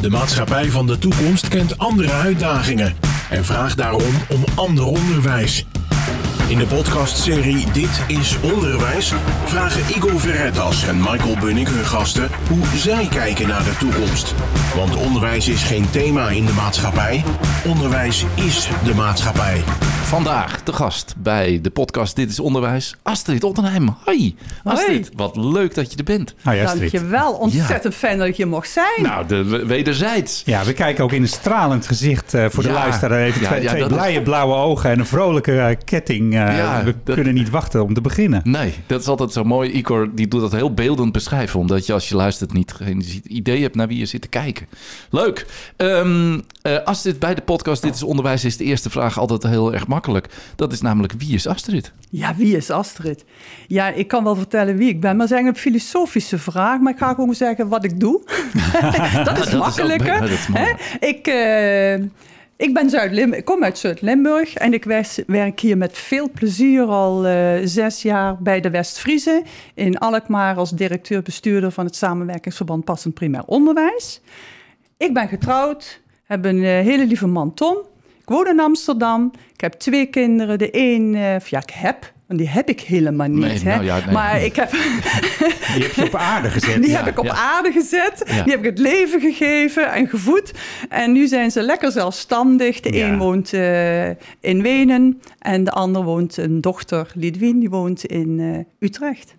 De maatschappij van de toekomst kent andere uitdagingen en vraagt daarom om ander onderwijs. In de podcastserie Dit is Onderwijs vragen Igor Verretas en Michael Bunning hun gasten hoe zij kijken naar de toekomst. Want onderwijs is geen thema in de maatschappij, onderwijs is de maatschappij. Vandaag de gast bij de podcast Dit is Onderwijs, Astrid Ottenheim. Hoi, Astrid. Wat leuk dat je er bent. Hoi Astrid. Dankjewel. Ontzettend fijn dat ik hier mocht zijn. Nou, de wederzijds. Ja, we kijken ook in een stralend gezicht eh, voor de luisteraar. Even Ja, twee, ja, twee dat is- blije blauwe ogen en een vrolijke eh, ketting. Eh, Ja, we dat- kunnen niet wachten om te beginnen. Nee, dat is altijd zo mooi. Igor die doet dat heel beeldend beschrijven. Omdat je als je luistert niet geen idee hebt naar wie je zit te kijken. Leuk. Ehm eh, Astrid, bij de podcast Dit is Onderwijs is de eerste vraag altijd heel erg makkelijk. Dat is namelijk wie is Astrid? Ja, wie is Astrid? Ja, ik kan wel vertellen wie ik ben, maar dat is eigenlijk een filosofische vraag. Maar ik ga gewoon zeggen wat ik doe. dat is makkelijker. dat is? Ik, eh, ik ben ik kom uit Zuid-Limburg en ik werk hier met veel plezier al eh, zes jaar bij de West-Friese in Alkmaar als directeur-bestuurder van het samenwerkingsverband Passend Primair Onderwijs. Ik ben getrouwd, heb een eh, hele lieve man Tom. Ik woon in Amsterdam. Ik heb twee kinderen. De een, eh, of ja, ik heb, want die heb ik helemaal niet. Nee, hè? nou ja, nee. Maar ik heb, Die heb je op aarde gezet. die Ja, heb ik op ja. aarde gezet. Ja. Die heb ik het leven gegeven en gevoed. En nu zijn ze lekker zelfstandig. De Ja. een woont eh, in Wenen en de ander woont, een dochter, Lidwien, die woont in eh, Utrecht.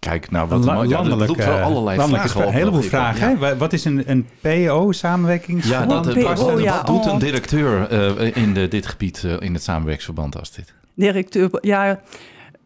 Kijk, nou wat La- mooi. Ja, dat landelijk, roept wel eh, allerlei landelijke vragen op. Een heleboel vragen. Ja. Wat is een, een PO, Ja, dat, PO, wat, ja, doet een oh. directeur eh, in de, dit gebied eh, in het samenwerksverband Astrid? directeur. Ja,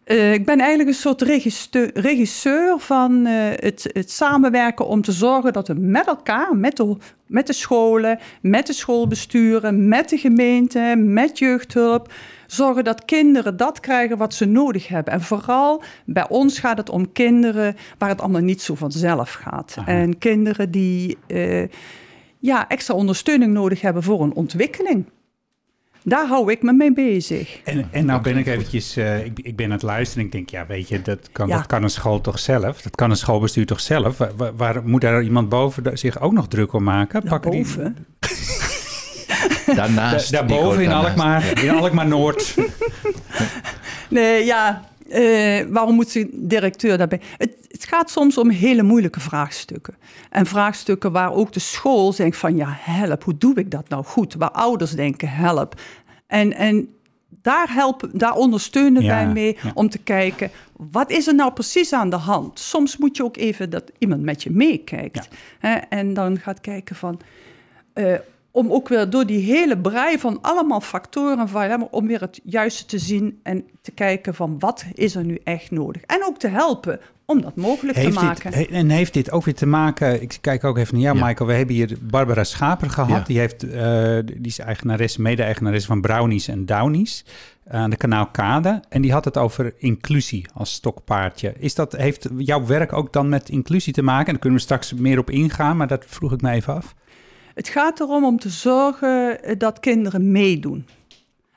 eh, ik ben eigenlijk een soort regisseur, regisseur van eh, het, het samenwerken om te zorgen dat we met elkaar, met de, met de scholen, met de schoolbesturen, met de gemeente, met jeugdhulp, zorgen dat kinderen dat krijgen wat ze nodig hebben. En vooral bij ons gaat het om kinderen waar het allemaal niet zo vanzelf gaat. En kinderen die eh, ja, extra ondersteuning nodig hebben voor een ontwikkeling. Daar hou ik me mee bezig. En, en nou ben ik eventjes, eh, ik, ik ben aan het luisteren. Ik denk, ja, weet je, dat kan, Ja. dat kan een school toch zelf? Dat kan een schoolbestuur toch zelf? Waar, moet daar iemand boven zich ook nog druk om maken? Pakken die- Boven. Daarnaast. Da- daarboven in daarnaast. Alkmaar, in Alkmaar Noord. Nee, ja. eh, waarom moet de directeur daarbij? Het, het gaat soms om hele moeilijke vraagstukken. En vraagstukken waar ook de school denkt van... ja, help, hoe doe ik dat nou goed? Waar ouders denken, help. En, en daar, helpen, daar ondersteunen Ja, wij mee ja. om te kijken... wat is er nou precies aan de hand? Soms moet je ook even dat iemand met je meekijkt. Hè, en dan gaat kijken van... eh, om ook weer door die hele brei van allemaal factoren van, ja, maar om weer het juiste te zien en te kijken van wat is er nu echt nodig. En ook te helpen om dat mogelijk Heeft te maken. en heeft dit ook weer te maken... Ik kijk ook even naar jou, Ja. Michael. We hebben hier Barbara Schaper gehad. Ja. Die, heeft, eh, die is eigenares, mede-eigenares van Brownies en Downies. Aan de kanaal Kade. En die had het over inclusie als stokpaardje. Is dat, heeft jouw werk ook dan met inclusie te maken? En daar kunnen we straks meer op ingaan, maar dat vroeg ik me even af. Het gaat erom om te zorgen eh, dat kinderen meedoen.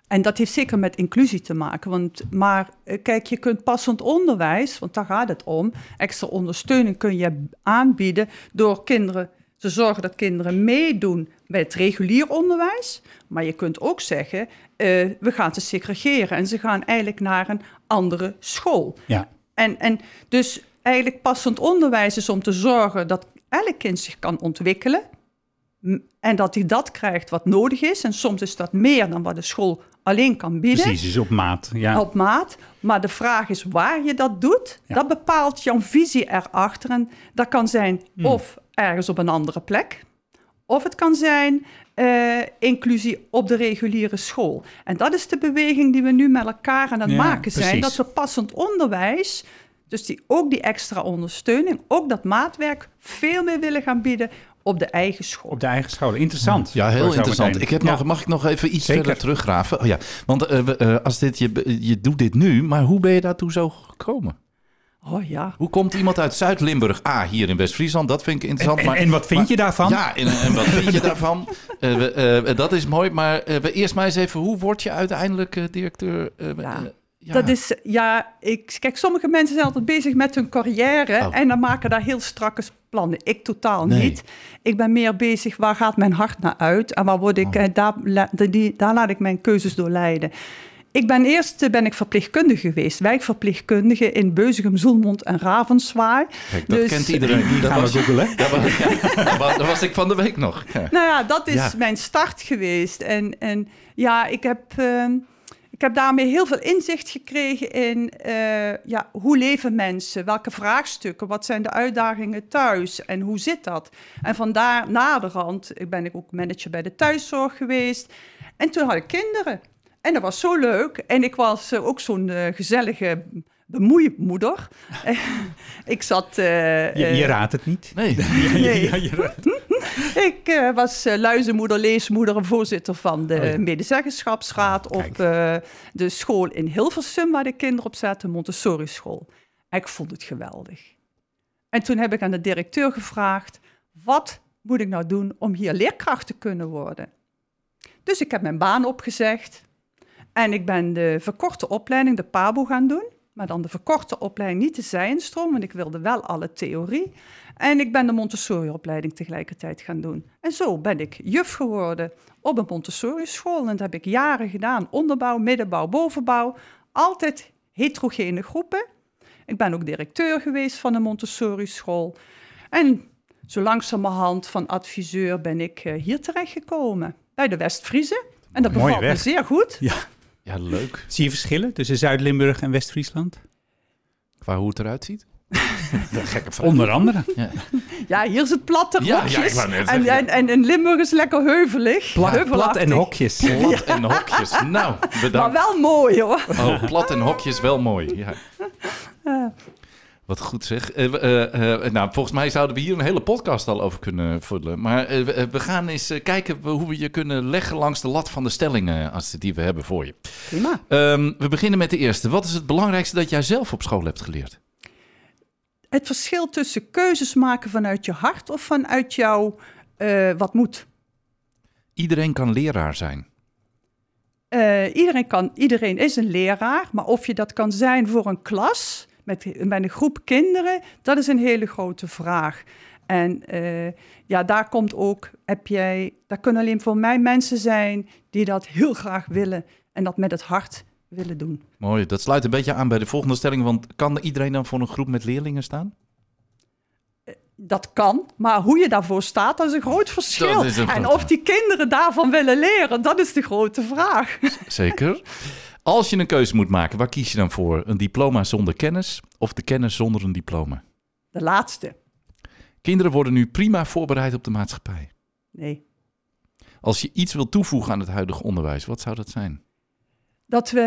En dat heeft zeker met inclusie te maken. Want, maar eh, kijk, je kunt passend onderwijs, want daar gaat het om, extra ondersteuning kun je aanbieden door kinderen te zorgen dat kinderen meedoen bij het regulier onderwijs. Maar je kunt ook zeggen, eh, we gaan ze segregeren en ze gaan eigenlijk naar een andere school. Ja, En, en dus eigenlijk passend onderwijs is om te zorgen dat elk kind zich kan ontwikkelen. En dat hij dat krijgt wat nodig is. En soms is dat meer dan wat de school alleen kan bieden. precies. Dus op maat. Ja. Op maat. Maar de vraag is waar je dat doet. Ja. Dat bepaalt jouw visie erachter. En dat kan zijn Hmm. of ergens op een andere plek. Of het kan zijn eh, inclusie op de reguliere school. En dat is de beweging die we nu met elkaar aan het Ja, maken zijn. precies. Dat we passend onderwijs, dus die, ook die extra ondersteuning, ook dat maatwerk, veel meer willen gaan bieden op de eigen school. Op de eigen scholen. Interessant. Ja, heel interessant. Ik heb Ja. nog, mag ik nog even iets Zeker. verder teruggraven? Oh, ja. Want eh, eh, als dit, je, je doet dit nu, maar hoe ben je daartoe zo gekomen? Oh ja. Hoe komt iemand uit Zuid-Limburg? Ah, hier in West-Friesland, dat vind ik interessant. En, maar, en wat vind maar- je daarvan? Ja, en, en wat vind je daarvan? Eh, we, eh, dat is mooi, maar eh, we eerst maar eens even... Hoe word je uiteindelijk directeur? eh, Ja. Ja. Dat is, ja, ik, kijk, sommige mensen zijn altijd bezig met hun carrière Oh. en dan maken daar heel strakke plannen. Ik totaal Nee. niet. Ik ben meer bezig, waar gaat mijn hart naar uit en waar word ik, Oh. eh, daar, die, daar laat ik mijn keuzes door leiden. Ik ben eerst eh, ben ik verpleegkundige geweest, wijkverpleegkundige in Beuzegem, Zoelmond en Ravenswaai. Kijk, dat Dus- kent iedereen. Die Dat gaan was, we googelen. dat was, ja, dat was- dat was ik van de week nog. Ja. Nou ja, dat is Ja. mijn start geweest. En, en ja, ik heb, ehm, ik heb daarmee heel veel inzicht gekregen in eh, ja, hoe leven mensen, welke vraagstukken, wat zijn de uitdagingen thuis en hoe zit dat? En vandaar naderhand ik ben ik ook manager bij de thuiszorg geweest. En toen had ik kinderen. En dat was zo leuk. En ik was eh, ook zo'n eh, gezellige bemoeimoeder. ik zat... eh, Je, je raadt het niet. Nee. Nee. Ja, je raadt- ik eh, was eh, luizenmoeder, leesmoeder en voorzitter van de Oh ja. medezeggenschapsraad op eh, de school in Hilversum, waar de kinderen op zaten, Montessori school. En ik vond het geweldig. En toen heb ik aan de directeur gevraagd, wat moet ik nou doen om hier leerkracht te kunnen worden? Dus ik heb mijn baan opgezegd en ik ben de verkorte opleiding, de PABO, gaan doen. Maar dan de verkorte opleiding, niet de zijenstroom, want ik wilde wel alle theorie. En ik ben de Montessori-opleiding tegelijkertijd gaan doen. En zo ben ik juf geworden op een Montessori-school. En dat heb ik jaren gedaan. Onderbouw, middenbouw, bovenbouw. Altijd heterogene groepen. Ik ben ook directeur geweest van een Montessori-school. En zo langzamerhand van adviseur ben ik eh, hier terechtgekomen. Bij de West-Friese. En dat bevalt me zeer goed. Ja, leuk. Zie je verschillen tussen Zuid-Limburg en West-Friesland? Qua hoe het eruit ziet? Gekke vraag. Onder andere. Ja. Ja, hier is het platte Ja, ja, net en, en, en in Limburg is lekker heuvelig. Plat, en hokjes. Plat en hokjes. Nou, Maar bedankt. wel mooi hoor. Oh, plat en hokjes, wel mooi. Ja. Wat goed zeg. Eh, eh, eh, nou, volgens mij zouden we hier een hele podcast al over kunnen vullen. Maar we, gaan eens kijken hoe we je kunnen leggen langs de lat van de stellingen als die we hebben voor je. Prima. Ehm, we beginnen met de eerste. Wat is het belangrijkste dat jij zelf op school hebt geleerd? Het verschil tussen keuzes maken vanuit je hart of vanuit jouw wat moet. Iedereen kan leraar zijn. Iedereen, kan, iedereen is een leraar, maar of je dat kan zijn voor een klas met, met een groep kinderen, dat is een hele grote vraag. En eh, ja, daar komt ook, heb jij, daar kunnen alleen voor mij mensen zijn die dat heel graag willen en dat met het hart willen doen. Mooi, dat sluit een beetje aan bij de volgende stelling. Want kan iedereen dan voor een groep met leerlingen staan? Dat kan, maar hoe je daarvoor staat, dat is een groot verschil. Een en of die kinderen daarvan willen leren, dat is de grote vraag. Zeker. Als je een keuze moet maken, waar kies je dan voor? Een diploma zonder kennis of de kennis zonder een diploma? De laatste. Kinderen worden nu prima voorbereid op de maatschappij. Nee. Als je iets wil toevoegen aan het huidige onderwijs, wat zou dat zijn? Dat we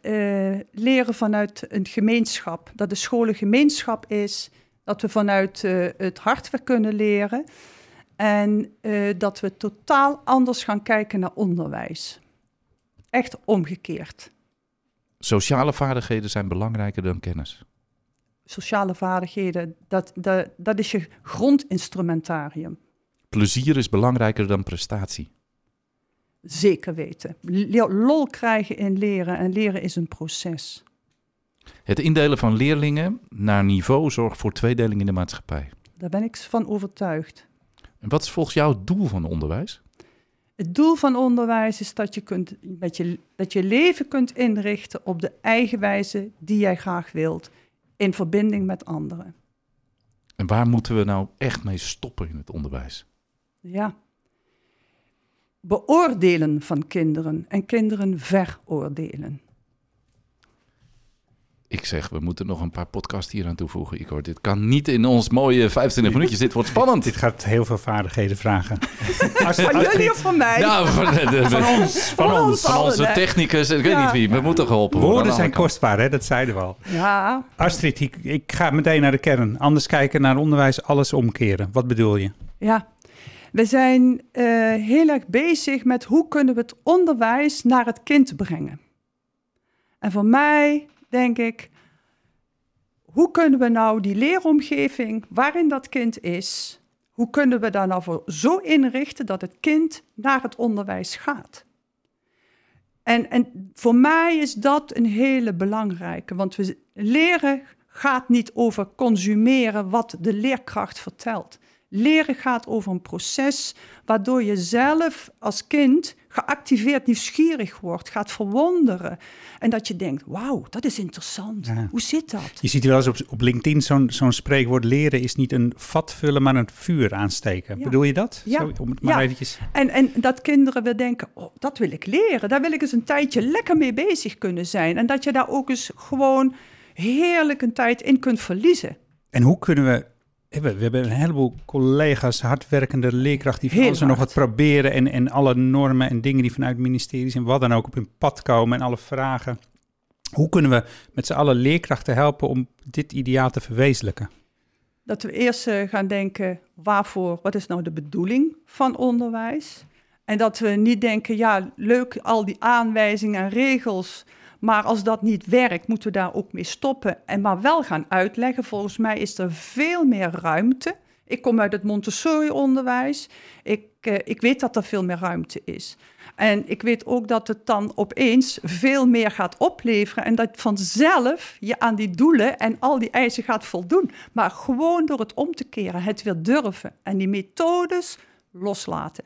eh, leren vanuit een gemeenschap, dat de school een gemeenschap is, dat we vanuit eh, het hart weer kunnen leren en eh, dat we totaal anders gaan kijken naar onderwijs. Echt omgekeerd. Sociale vaardigheden zijn belangrijker dan kennis. Sociale vaardigheden, dat, dat, dat is je grondinstrumentarium. Plezier is belangrijker dan prestatie. Zeker weten. Lol krijgen in leren en leren is een proces. Het indelen van leerlingen naar niveau zorgt voor tweedeling in de maatschappij. Daar ben ik van overtuigd. En wat is volgens jou het doel van onderwijs? Het doel van onderwijs is dat je, kunt, dat, je, dat je leven kunt inrichten op de eigen wijze die jij graag wilt, in verbinding met anderen. En waar moeten we nou echt mee stoppen in het onderwijs? Ja. Beoordelen van kinderen en kinderen veroordelen. Ik zeg, we moeten nog een paar podcasts hier aan toevoegen, Igor. Dit kan niet in ons mooie 25 minuutjes. Dit wordt spannend. Dit gaat heel veel vaardigheden vragen. Als, Van jullie of van mij? Nou, van, de- van ons. Van Van ons. ons. van onze technicus. Ik weet niet wie. We moeten geholpen worden. Woorden zijn kostbaar, hè? dat zeiden we al. Ja, Astrid, ik, ik ga meteen naar de kern. Anders kijken naar onderwijs, alles omkeren. Wat bedoel je? ja. We zijn eh, heel erg bezig met hoe kunnen we het onderwijs naar het kind brengen. En voor mij denk ik, hoe kunnen we nou die leeromgeving waarin dat kind is, hoe kunnen we daar nou voor zo inrichten dat het kind naar het onderwijs gaat? En, en voor mij is dat een hele belangrijke. Want we leren gaat niet over consumeren wat de leerkracht vertelt. Leren gaat over een proces waardoor je zelf als kind geactiveerd nieuwsgierig wordt, gaat verwonderen. En dat je denkt, wauw, dat is interessant. Ja. Hoe zit dat? Je ziet wel eens op, op LinkedIn zo'n zo'n spreekwoord... leren is niet een vat vullen, maar een vuur aansteken. Ja. Bedoel je dat? Ja. Zo, om het maar Ja. eventjes... En, en dat kinderen weer denken, oh, dat wil ik leren. Daar wil ik eens een tijdje lekker mee bezig kunnen zijn. En dat je daar ook eens gewoon heerlijk een tijd in kunt verliezen. En hoe kunnen we... We, we hebben een heleboel collega's, hardwerkende leerkrachten... die van alles en nog wat proberen... En, en alle normen en dingen die vanuit ministeries en wat dan ook op hun pad komen... en alle vragen. Hoe kunnen we met z'n allen leerkrachten helpen om dit ideaal te verwezenlijken? Dat we eerst eh, gaan denken, waarvoor, wat is nou de bedoeling van onderwijs? En dat we niet denken, ja, leuk al die aanwijzingen en regels, maar als dat niet werkt, moeten we daar ook mee stoppen en maar wel gaan uitleggen. Volgens mij is er veel meer ruimte. Ik kom uit het Montessori-onderwijs. Ik, eh, ik weet dat er veel meer ruimte is. En ik weet ook dat het dan opeens veel meer gaat opleveren en dat vanzelf je aan die doelen en al die eisen gaat voldoen. Maar gewoon door het om te keren, het weer durven en die methodes loslaten.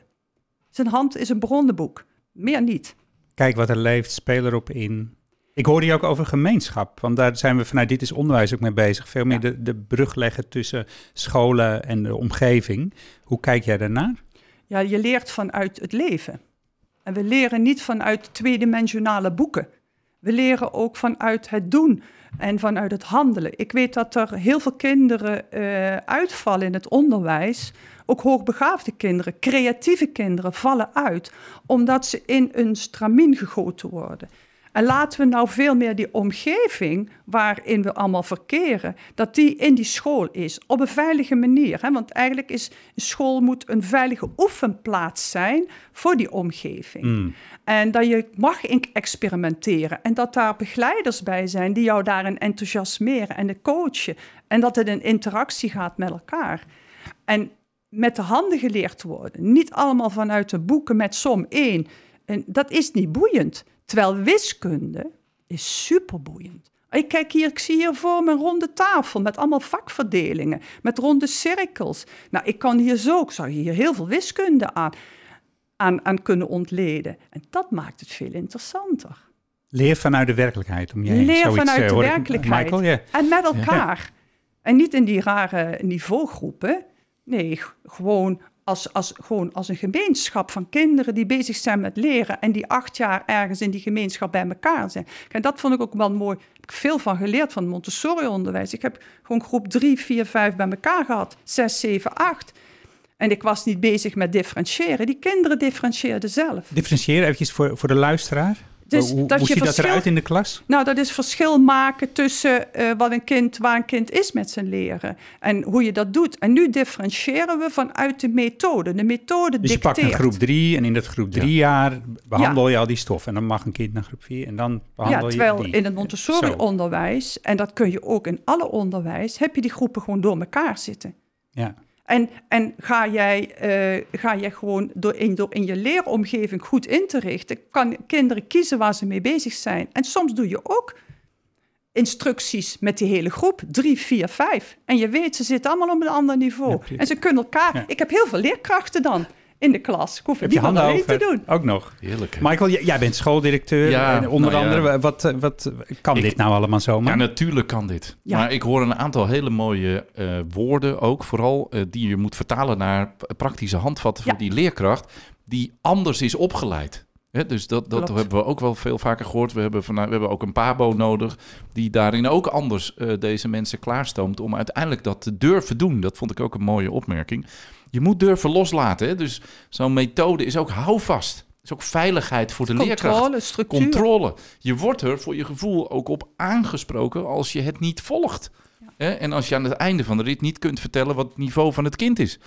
Zijn hand is een bronnenboek, meer niet. Kijk wat er leeft, speel erop in. Ik hoorde je ook over gemeenschap, want daar zijn we vanuit Dit is Onderwijs ook mee bezig. Veel meer Ja. de, de brug leggen tussen scholen en de omgeving. Hoe kijk jij daarnaar? Ja, je leert vanuit het leven. En we leren niet vanuit tweedimensionale boeken. We leren ook vanuit het doen en vanuit het handelen. Ik weet dat er heel veel kinderen eh, uitvallen in het onderwijs. Ook hoogbegaafde kinderen, creatieve kinderen vallen uit omdat ze in een stramien gegoten worden. En laten we nou veel meer die omgeving waarin we allemaal verkeren, dat die in die school is, op een veilige manier. Hè? Want eigenlijk is een school moet een veilige oefenplaats zijn voor die omgeving. Mm. En dat je mag experimenteren en dat daar begeleiders bij zijn die jou daarin enthousiasmeren en de coachen. En dat het een interactie gaat met elkaar. En met de handen geleerd worden. Niet allemaal vanuit de boeken met som 1. En dat is niet boeiend. Terwijl wiskunde is superboeiend. Ik kijk hier, ik zie hier voor me een ronde tafel met allemaal vakverdelingen, met ronde cirkels. Nou, ik kan hier zo, ik zou hier heel veel wiskunde aan, aan, aan kunnen ontleden. En dat maakt het veel interessanter. Leer vanuit de werkelijkheid. Om je heen. Leer Zoiets, vanuit eh, de werkelijkheid. Michael. En met elkaar. En niet in die rare niveaugroepen. Nee, gewoon als, als, gewoon als een gemeenschap van kinderen die bezig zijn met leren. En die acht jaar ergens in die gemeenschap bij elkaar zijn. En dat vond ik ook wel mooi. Daar heb ik veel van geleerd van Montessori-onderwijs. Ik heb gewoon groep 3, 4, 5 bij elkaar gehad. 6, 7, 8. En ik was niet bezig met differentiëren. Die kinderen differentieerden zelf. Differentiëren eventjes voor, voor de luisteraar. Dus hoe dat hoe je ziet dat verschil- eruit in de klas? Nou, dat is verschil maken tussen eh, wat een kind, waar een kind is met zijn leren. En hoe je dat doet. En nu differentiëren we vanuit de methode. De methode Dus je pakt dicteert. een groep drie en in dat groep drie jaar behandel je al die stof. En dan mag een kind naar groep vier en dan Ja, behandel terwijl je die. in het Zo. Montessori-onderwijs, en dat kun je ook in alle onderwijs, heb je die groepen gewoon door elkaar zitten. Ja. En, en ga, jij, eh, ga jij gewoon door in, door in je leeromgeving goed in te richten, kan kinderen kiezen waar ze mee bezig zijn. En soms doe je ook instructies met die hele groep, drie, vier, vijf. En je weet, ze zitten allemaal op een ander niveau. en ze kunnen elkaar... Ja. Ik heb heel veel leerkrachten dan in de klas. Ik hoef het Heb je niet handen alleen over? te doen. Ook nog. Heerlijk. hè? Michael, jij bent schooldirecteur. Ja, en onder nou ja. andere, wat, eh, wat kan Ik- dit nou allemaal Ja, zomaar? natuurlijk kan dit. Ja. Maar ik hoor een aantal hele mooie eh, woorden ook, vooral eh, die je moet vertalen naar praktische handvatten voor Ja. die leerkracht die anders is opgeleid. Hè, dus dat, dat Klopt. hebben we ook wel veel vaker gehoord. We hebben, vanuit, we hebben ook een pabo nodig die daarin ook anders eh, deze mensen klaarstoomt om uiteindelijk dat te durven doen. Dat vond ik ook een mooie opmerking. Je moet durven loslaten. Hè? Dus zo'n methode is ook houvast. is ook veiligheid voor de leerkracht. Controle, structuur. Controle. Je wordt er voor je gevoel ook op aangesproken als je het niet volgt. Hè? En als je aan het einde van de rit niet kunt vertellen wat het niveau van het kind is.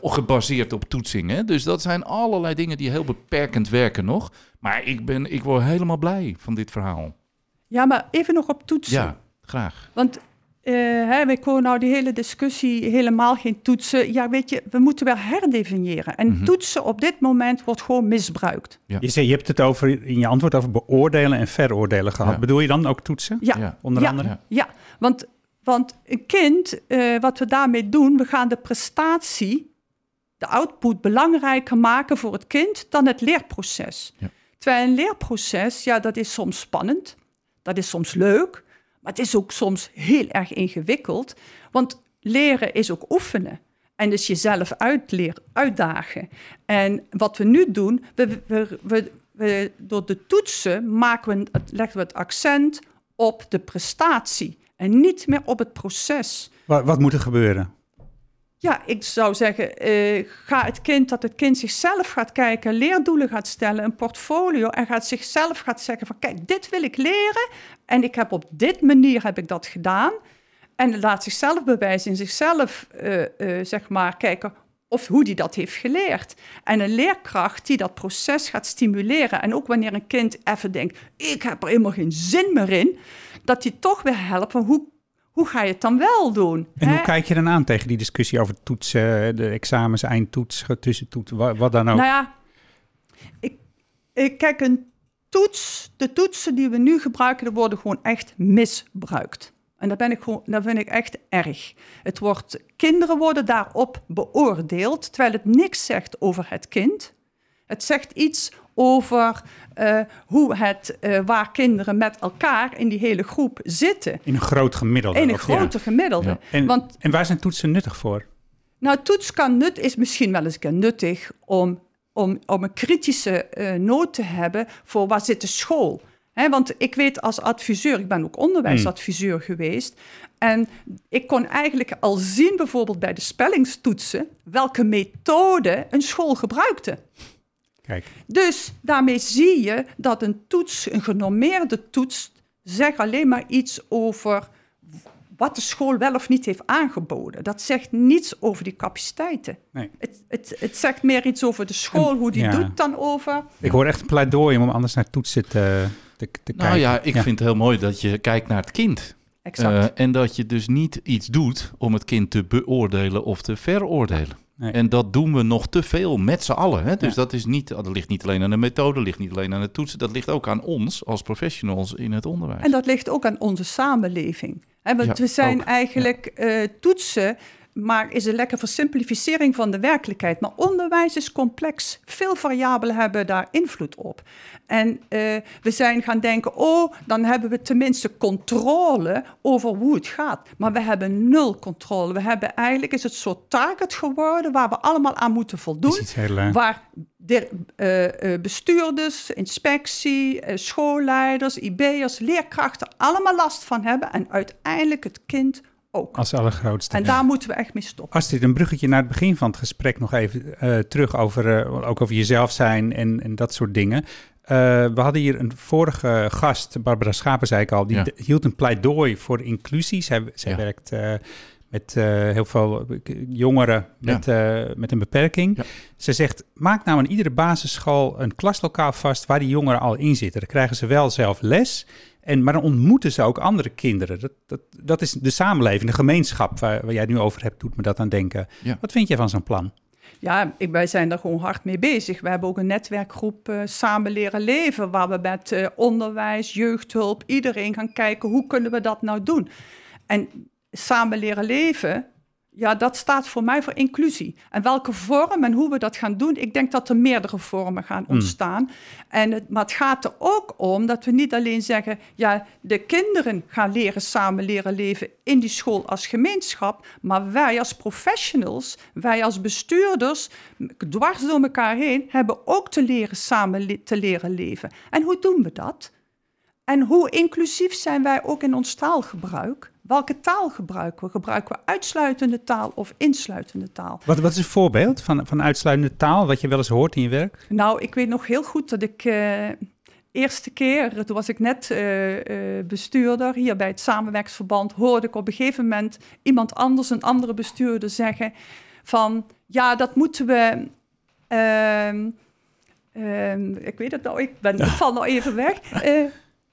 Of gebaseerd op toetsing. Hè? Dus dat zijn allerlei dingen die heel beperkend werken nog. Maar ik, ben, ik word helemaal blij van dit verhaal. Ja, maar even nog op toetsen. Ja, graag. Want eh hè, we komen nou die hele discussie helemaal geen toetsen. Ja, weet je, we moeten wel herdefiniëren. En Mhm. toetsen op dit moment wordt gewoon misbruikt. Ja. Je, zei, je hebt het over, in je antwoord over beoordelen en veroordelen gehad. Ja. Bedoel je dan ook toetsen? Ja, Ja. Onder Ja. andere? Ja. Ja, want, want een kind, eh, wat we daarmee doen, we gaan de prestatie, de output belangrijker maken voor het kind dan het leerproces. Ja. Terwijl een leerproces, ja, dat is soms spannend, dat is soms leuk, maar het is ook soms heel erg ingewikkeld. Want leren is ook oefenen. En dus jezelf uitleer, uitdagen. En wat we nu doen, we, we, we, we- door de toetsen maken we, het- leggen we het accent op de prestatie en niet meer op het proces. Wat, wat moet er gebeuren? Ja, ik zou zeggen, eh, ga het kind dat het kind zichzelf gaat kijken, leerdoelen gaat stellen, een portfolio en gaat zichzelf gaat zeggen van kijk, dit wil ik leren en ik heb op dit manier heb ik dat gedaan. En laat zichzelf bewijzen in zichzelf, eh, eh, zeg maar, kijken of hoe die dat heeft geleerd. En een leerkracht die dat proces gaat stimuleren. En ook wanneer een kind even denkt, ik heb er helemaal geen zin meer in, dat die toch weer helpt van hoe, hoe ga je het dan wel doen? En hè? hoe kijk je dan aan tegen die discussie over toetsen, de examens, eindtoets, tussentoets, wat, wat dan ook? Nou ja, ik, ik, kijk, een toets, de toetsen die we nu gebruiken, die worden gewoon echt misbruikt. En dat, ben ik gewoon, dat vind ik echt erg. Het wordt, kinderen worden daarop beoordeeld, terwijl het niks zegt over het kind. Het zegt iets over eh, hoe het, eh, waar kinderen met elkaar in die hele groep zitten. in een groot gemiddelde. In een ja. grote gemiddelde. Ja. En, Want en waar zijn toetsen nuttig voor? nou, toets kan nut, is misschien wel eens een keer nuttig om, om, om een kritische eh, noot te hebben voor waar zit de school. Hè, want ik weet als adviseur, ik ben ook onderwijsadviseur geweest. En ik kon eigenlijk al zien, bijvoorbeeld bij de spellingstoetsen, welke methode een school gebruikte. Kijk, Dus daarmee zie je dat een toets, een genormeerde toets, zegt alleen maar iets over wat de school wel of niet heeft aangeboden. Dat zegt niets over die capaciteiten. nee. Het, het, het zegt meer iets over de school, hoe die ja. doet, dan over... Ik hoor echt een pleidooi om anders naar toetsen te, te, te Nou kijken. ja, ik vind het heel mooi dat je kijkt naar het kind. Exact. Eh, en dat je dus niet iets doet om het kind te beoordelen of te veroordelen. Nee. En dat doen we nog te veel met z'n allen. Hè? Dus Ja. dat, is niet, dat ligt niet alleen aan de methode, ligt niet alleen aan het toetsen. Dat ligt ook aan ons als professionals in het onderwijs. En dat ligt ook aan onze samenleving. Hè, want Ja, we zijn ook, eigenlijk eh, toetsen, maar is een lekker versimplificering van de werkelijkheid. Maar onderwijs is complex. Veel variabelen hebben daar invloed op. En eh, we zijn gaan denken, oh, dan hebben we tenminste controle over hoe het gaat. Maar we hebben nul controle. We hebben eigenlijk, is het een soort target geworden waar we allemaal aan moeten voldoen. heel, eh, Waar de, eh, bestuurders, inspectie, schoolleiders, IB'ers, leerkrachten allemaal last van hebben. En uiteindelijk het kind ook. als allergrootste. En daar moeten we echt mee stoppen. Astrid, een bruggetje naar het begin van het gesprek nog even eh, terug over, eh, ook over jezelf zijn en, en dat soort dingen. Eh, we hadden hier een vorige gast, Barbara Schapen zei ik al, die Ja. hield een pleidooi voor inclusie. Zij, zij Ja. werkt eh, met eh, heel veel jongeren Ja. met, eh, met een beperking. Ja. Ze zegt, maak nou in iedere basisschool een klaslokaal vast waar die jongeren al in zitten. Dan krijgen ze wel zelf les, en, maar dan ontmoeten ze ook andere kinderen. Dat, dat, dat is de samenleving, de gemeenschap waar, waar jij het nu over hebt, doet me dat aan denken. Ja. Wat vind jij van zo'n plan? Ja, ik, wij zijn daar gewoon hard mee bezig. We hebben ook een netwerkgroep eh, Samen Leren Leven, waar we met eh, onderwijs, jeugdhulp, iedereen gaan kijken hoe kunnen we dat nou doen. En Samen Leren Leven, ja, dat staat voor mij voor inclusie. En welke vorm en hoe we dat gaan doen, ik denk dat er meerdere vormen gaan ontstaan. En het, maar het gaat er ook om dat we niet alleen zeggen, ja, de kinderen gaan leren samen leren leven in die school als gemeenschap, maar wij als professionals, wij als bestuurders, dwars door elkaar heen, hebben ook te leren samen le- te leren leven. En hoe doen we dat? En hoe inclusief zijn wij ook in ons taalgebruik? Welke taal gebruiken we? Gebruiken we uitsluitende taal of insluitende taal? Wat, wat is een voorbeeld van, van uitsluitende taal, wat je wel eens hoort in je werk? Nou, ik weet nog heel goed dat ik eh eerste keer, toen was ik net eh, eh, bestuurder hier bij het samenwerksverband, hoorde ik op een gegeven moment iemand anders, een andere bestuurder zeggen van ja, dat moeten we. ehm, ehm, ik weet het nou, ik, ben, ik val nou even weg.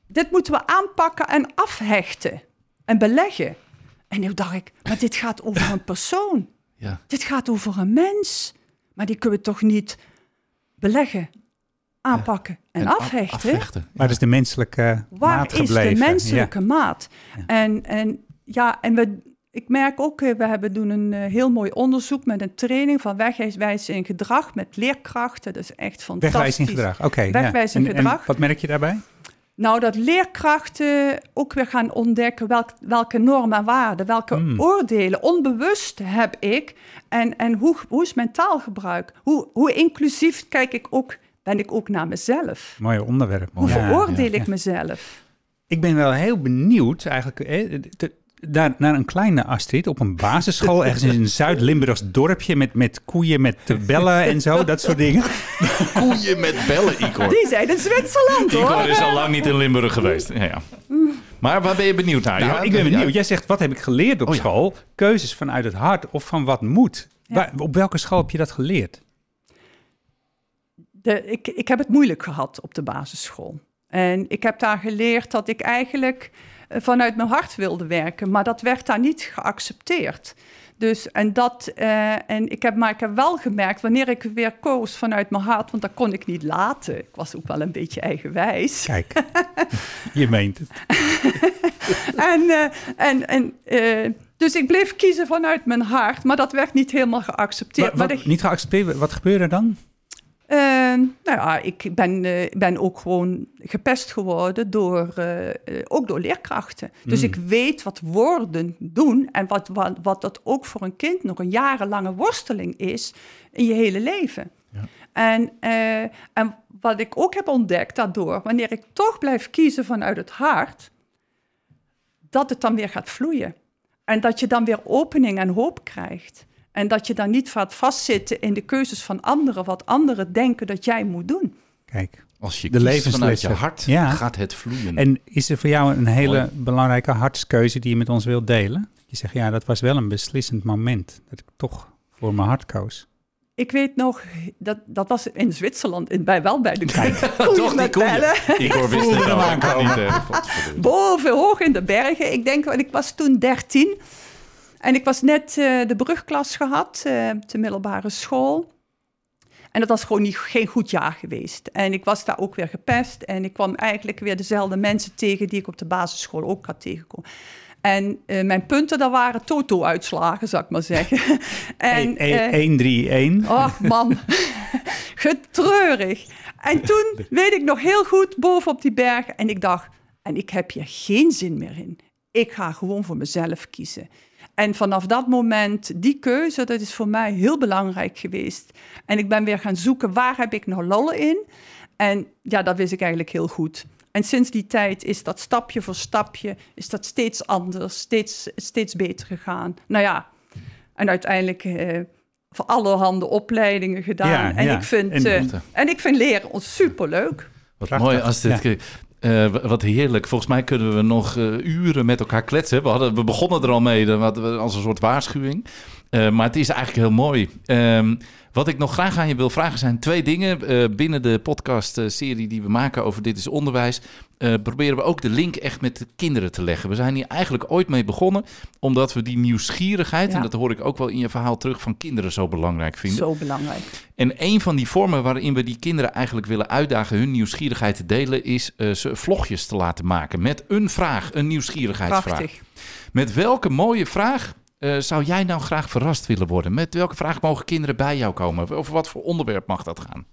Dit moeten we aanpakken en afhechten en beleggen. En nu dacht ik, maar dit gaat over een persoon. Ja. Dit gaat over een mens. Maar die kunnen we toch niet beleggen, aanpakken en, af- afhechten? afhechten. Waar is de menselijke Waar maat is de menselijke Ja. maat? En, en ja, en we, ik merk ook, eh, we hebben doen een eh, heel mooi onderzoek met een training van wegwijzen in gedrag met leerkrachten. Dat is echt fantastisch. Wegwijzing gedrag, oké. ja. Wegwijzing En- en gedrag. wat merk je daarbij? Nou, dat leerkrachten ook weer gaan ontdekken welk, welke normen en waarden, welke Hmm. oordelen, onbewust heb ik en, en hoe, hoe is mijn taalgebruik? Hoe, hoe inclusief kijk ik ook, ben ik ook naar mezelf? Mooi onderwerp. Hoe Ja, veroordeel ja, ik mezelf? Ik ben wel heel benieuwd eigenlijk naar, naar een kleine Astrid op een basisschool, ergens in een Zuid-Limburgs dorpje met, met koeien met bellen en zo, dat soort dingen. Koeien met bellen, Igor. Die zijn in Zwitserland hoor. Igor is al lang niet in Limburg geweest. Ja, ja. Maar waar ben je benieuwd naar? Nou, Ja, ik ben benieuwd. Jij zegt, wat heb ik geleerd op Oh ja. school? Keuzes vanuit het hart of van wat moet. Ja. Waar- op welke school heb je dat geleerd? De, ik, ik heb het moeilijk gehad op de basisschool. En ik heb daar geleerd dat ik eigenlijk vanuit mijn hart wilde werken, maar dat werd daar niet geaccepteerd. Dus en dat, eh, en ik heb, maar ik heb wel gemerkt wanneer ik weer koos vanuit mijn hart, want dat kon ik niet laten. Ik was ook wel een beetje eigenwijs. Kijk, je meent het. En, eh, en, en, eh, dus ik bleef kiezen vanuit mijn hart, maar dat werd niet helemaal geaccepteerd. Wat, Maar niet geaccepteerd, wat gebeurde dan? Eh, nou ja, ik ben, eh, ben ook gewoon gepest geworden door, eh, eh, ook door leerkrachten. Dus Mm. ik weet wat woorden doen en wat, wat, wat dat ook voor een kind nog een jarenlange worsteling is in je hele leven. Ja. En, en wat ik ook heb ontdekt daardoor, wanneer ik toch blijf kiezen vanuit het hart, dat het dan weer gaat vloeien. En dat je dan weer opening en hoop krijgt. En dat je dan niet gaat vastzitten in de keuzes van anderen, wat anderen denken dat jij moet doen. Kijk. Als je De kiest vanuit je hart, Ja. gaat het vloeien. En is er voor jou een hele Mooi. belangrijke hartskeuze die je met ons wilt delen? Je zegt, ja, dat was wel een beslissend moment. Dat ik toch voor mijn hart koos. Ik weet nog, dat, dat was in Zwitserland, in, bij, wel bij de Toch koeien die koeien. bellen. Igor wist het wel. aankomen. Niet, eh, boven, hoog in de bergen. Ik denk, want ik was toen 13. En ik was net eh, de brugklas gehad, eh de middelbare school. En dat was gewoon niet, geen goed jaar geweest. En ik was daar ook weer gepest. En ik kwam eigenlijk weer dezelfde mensen tegen die ik op de basisschool ook had tegengekomen. En eh, mijn punten, dat waren toto-uitslagen, zou ik maar zeggen. en, eh, 1-3-1. Och man, getreurig. En toen weet ik nog heel goed boven op die berg. En ik dacht, en ik heb hier geen zin meer in. Ik ga gewoon voor mezelf kiezen. En vanaf dat moment, die keuze, dat is voor mij heel belangrijk geweest. En ik ben weer gaan zoeken, waar heb ik nou lollen in? En ja, dat wist ik eigenlijk heel goed. En sinds die tijd is dat stapje voor stapje, is dat steeds anders, steeds, steeds beter gegaan. Nou ja, en uiteindelijk eh, voor allerhande opleidingen gedaan. Ja, en, ja. Ik vind, En- eh, en ik vind leren ons superleuk. Wat Prachtig. mooi als dit... Ja. Eh, wat heerlijk. Volgens mij kunnen we nog eh, uren met elkaar kletsen. We, hadden, we begonnen er al mee dat als een soort waarschuwing. Eh, maar het is eigenlijk heel mooi. Ehm, wat ik nog graag aan je wil vragen zijn twee dingen. Eh, binnen de podcast-serie die we maken over Dit is Onderwijs... eh, proberen we ook de link echt met de kinderen te leggen. We zijn hier eigenlijk ooit mee begonnen... omdat we die nieuwsgierigheid... Ja. en dat hoor ik ook wel in je verhaal terug... van kinderen zo belangrijk vinden. Zo belangrijk. En een van die vormen waarin we die kinderen eigenlijk willen uitdagen hun nieuwsgierigheid te delen, is ze vlogjes te laten maken met een vraag, een nieuwsgierigheidsvraag. Prachtig. Met welke mooie vraag eh, zou jij nou graag verrast willen worden? Met welke vraag mogen kinderen bij jou komen? Over wat voor onderwerp mag dat gaan?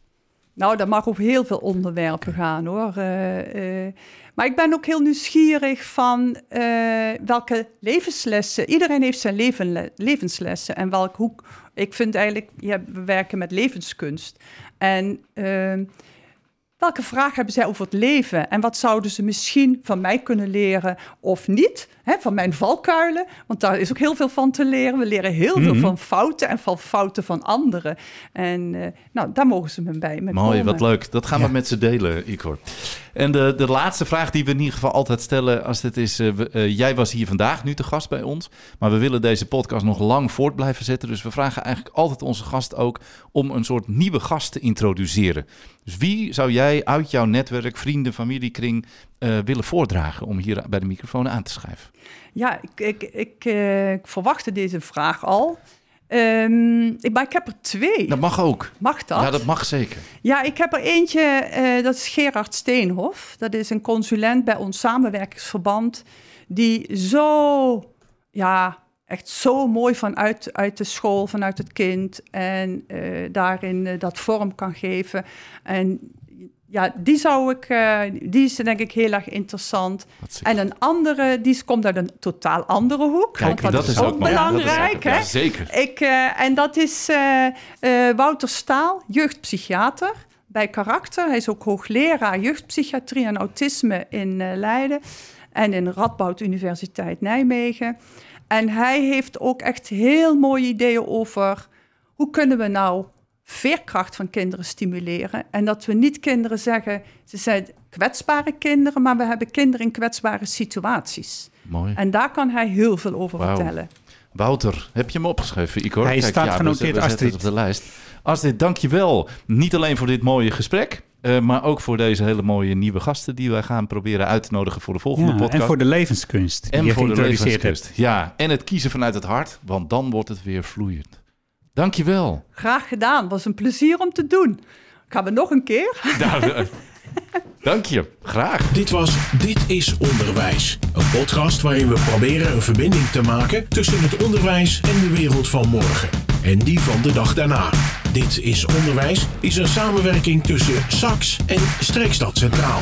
Nou, dat mag over heel veel onderwerpen gaan hoor. Eh, eh, maar ik ben ook heel nieuwsgierig van welke levenslessen. Iedereen heeft zijn leven, levenslessen. En welk hoe. Ik vind eigenlijk, ja, we werken met levenskunst. En eh, welke vraag hebben zij over het leven? En wat zouden ze misschien van mij kunnen leren of niet? Hè, van mijn valkuilen, want daar is ook heel veel van te leren. We leren heel veel Mhm. van fouten en van fouten van anderen. En eh, nou, daar mogen ze me bij me Mooi, komen. wat leuk. Dat gaan Ja. we met ze delen, Igor. En de, de laatste vraag die we in ieder geval altijd stellen, als dit is, eh, eh, jij was hier vandaag nu te gast bij ons, maar we willen deze podcast nog lang voort blijven zetten. Dus we vragen eigenlijk altijd onze gast ook om een soort nieuwe gast te introduceren. Dus wie zou jij uit jouw netwerk, vrienden, familiekring eh, willen voordragen om hier bij de microfoon aan te schrijven? Ja, ik, ik, ik, eh, ik verwachtte deze vraag al. Ehm, ik, maar ik heb er twee. Dat mag ook. Mag dat? Ja, dat mag zeker. Ja, ik heb er eentje, eh, dat is Gerard Steenhof. Dat is een consulent bij ons samenwerkingsverband. Die zo, ja, echt zo mooi vanuit uit de school, vanuit het kind. En daarin dat vorm kan geven. En ja, die zou ik, eh, die is denk ik heel erg interessant. En een andere, die komt uit een totaal andere hoek. Kijk, want dat, is ook. Ja, is belangrijk. ook- hè? ja, zeker. Ik, eh, en dat is eh, Wouter Staal, jeugdpsychiater bij Karakter. Hij is ook hoogleraar jeugdpsychiatrie en autisme in Leiden en in Radboud Universiteit Nijmegen. En hij heeft ook echt heel mooie ideeën over hoe kunnen we nou veerkracht van kinderen stimuleren. En dat we niet kinderen zeggen, ze zijn kwetsbare kinderen, maar we hebben kinderen in kwetsbare situaties. Mooi. En daar kan hij heel veel over vertellen. Wouter, heb je hem opgeschreven, Igor? Hij staat we genoteerd, Astrid. op de lijst. Astrid, dank je wel. Niet alleen voor dit mooie gesprek, eh, maar ook voor deze hele mooie nieuwe gasten die wij gaan proberen uit te nodigen voor de volgende Ja, podcast. en voor de levenskunst die En je voor de geïntroduceerd hebt. levenskunst. Ja, en het kiezen vanuit het hart, want dan wordt het weer vloeiend. Dank je wel. Graag gedaan. Was een plezier om te doen. Gaan we nog een keer? Nou, eh, dank je. Graag. Dit was Dit is Onderwijs. Een podcast waarin we proberen een verbinding te maken tussen het onderwijs en de wereld van morgen. En die van de dag daarna. Dit is Onderwijs is een samenwerking tussen SAX en Streekstad Centraal.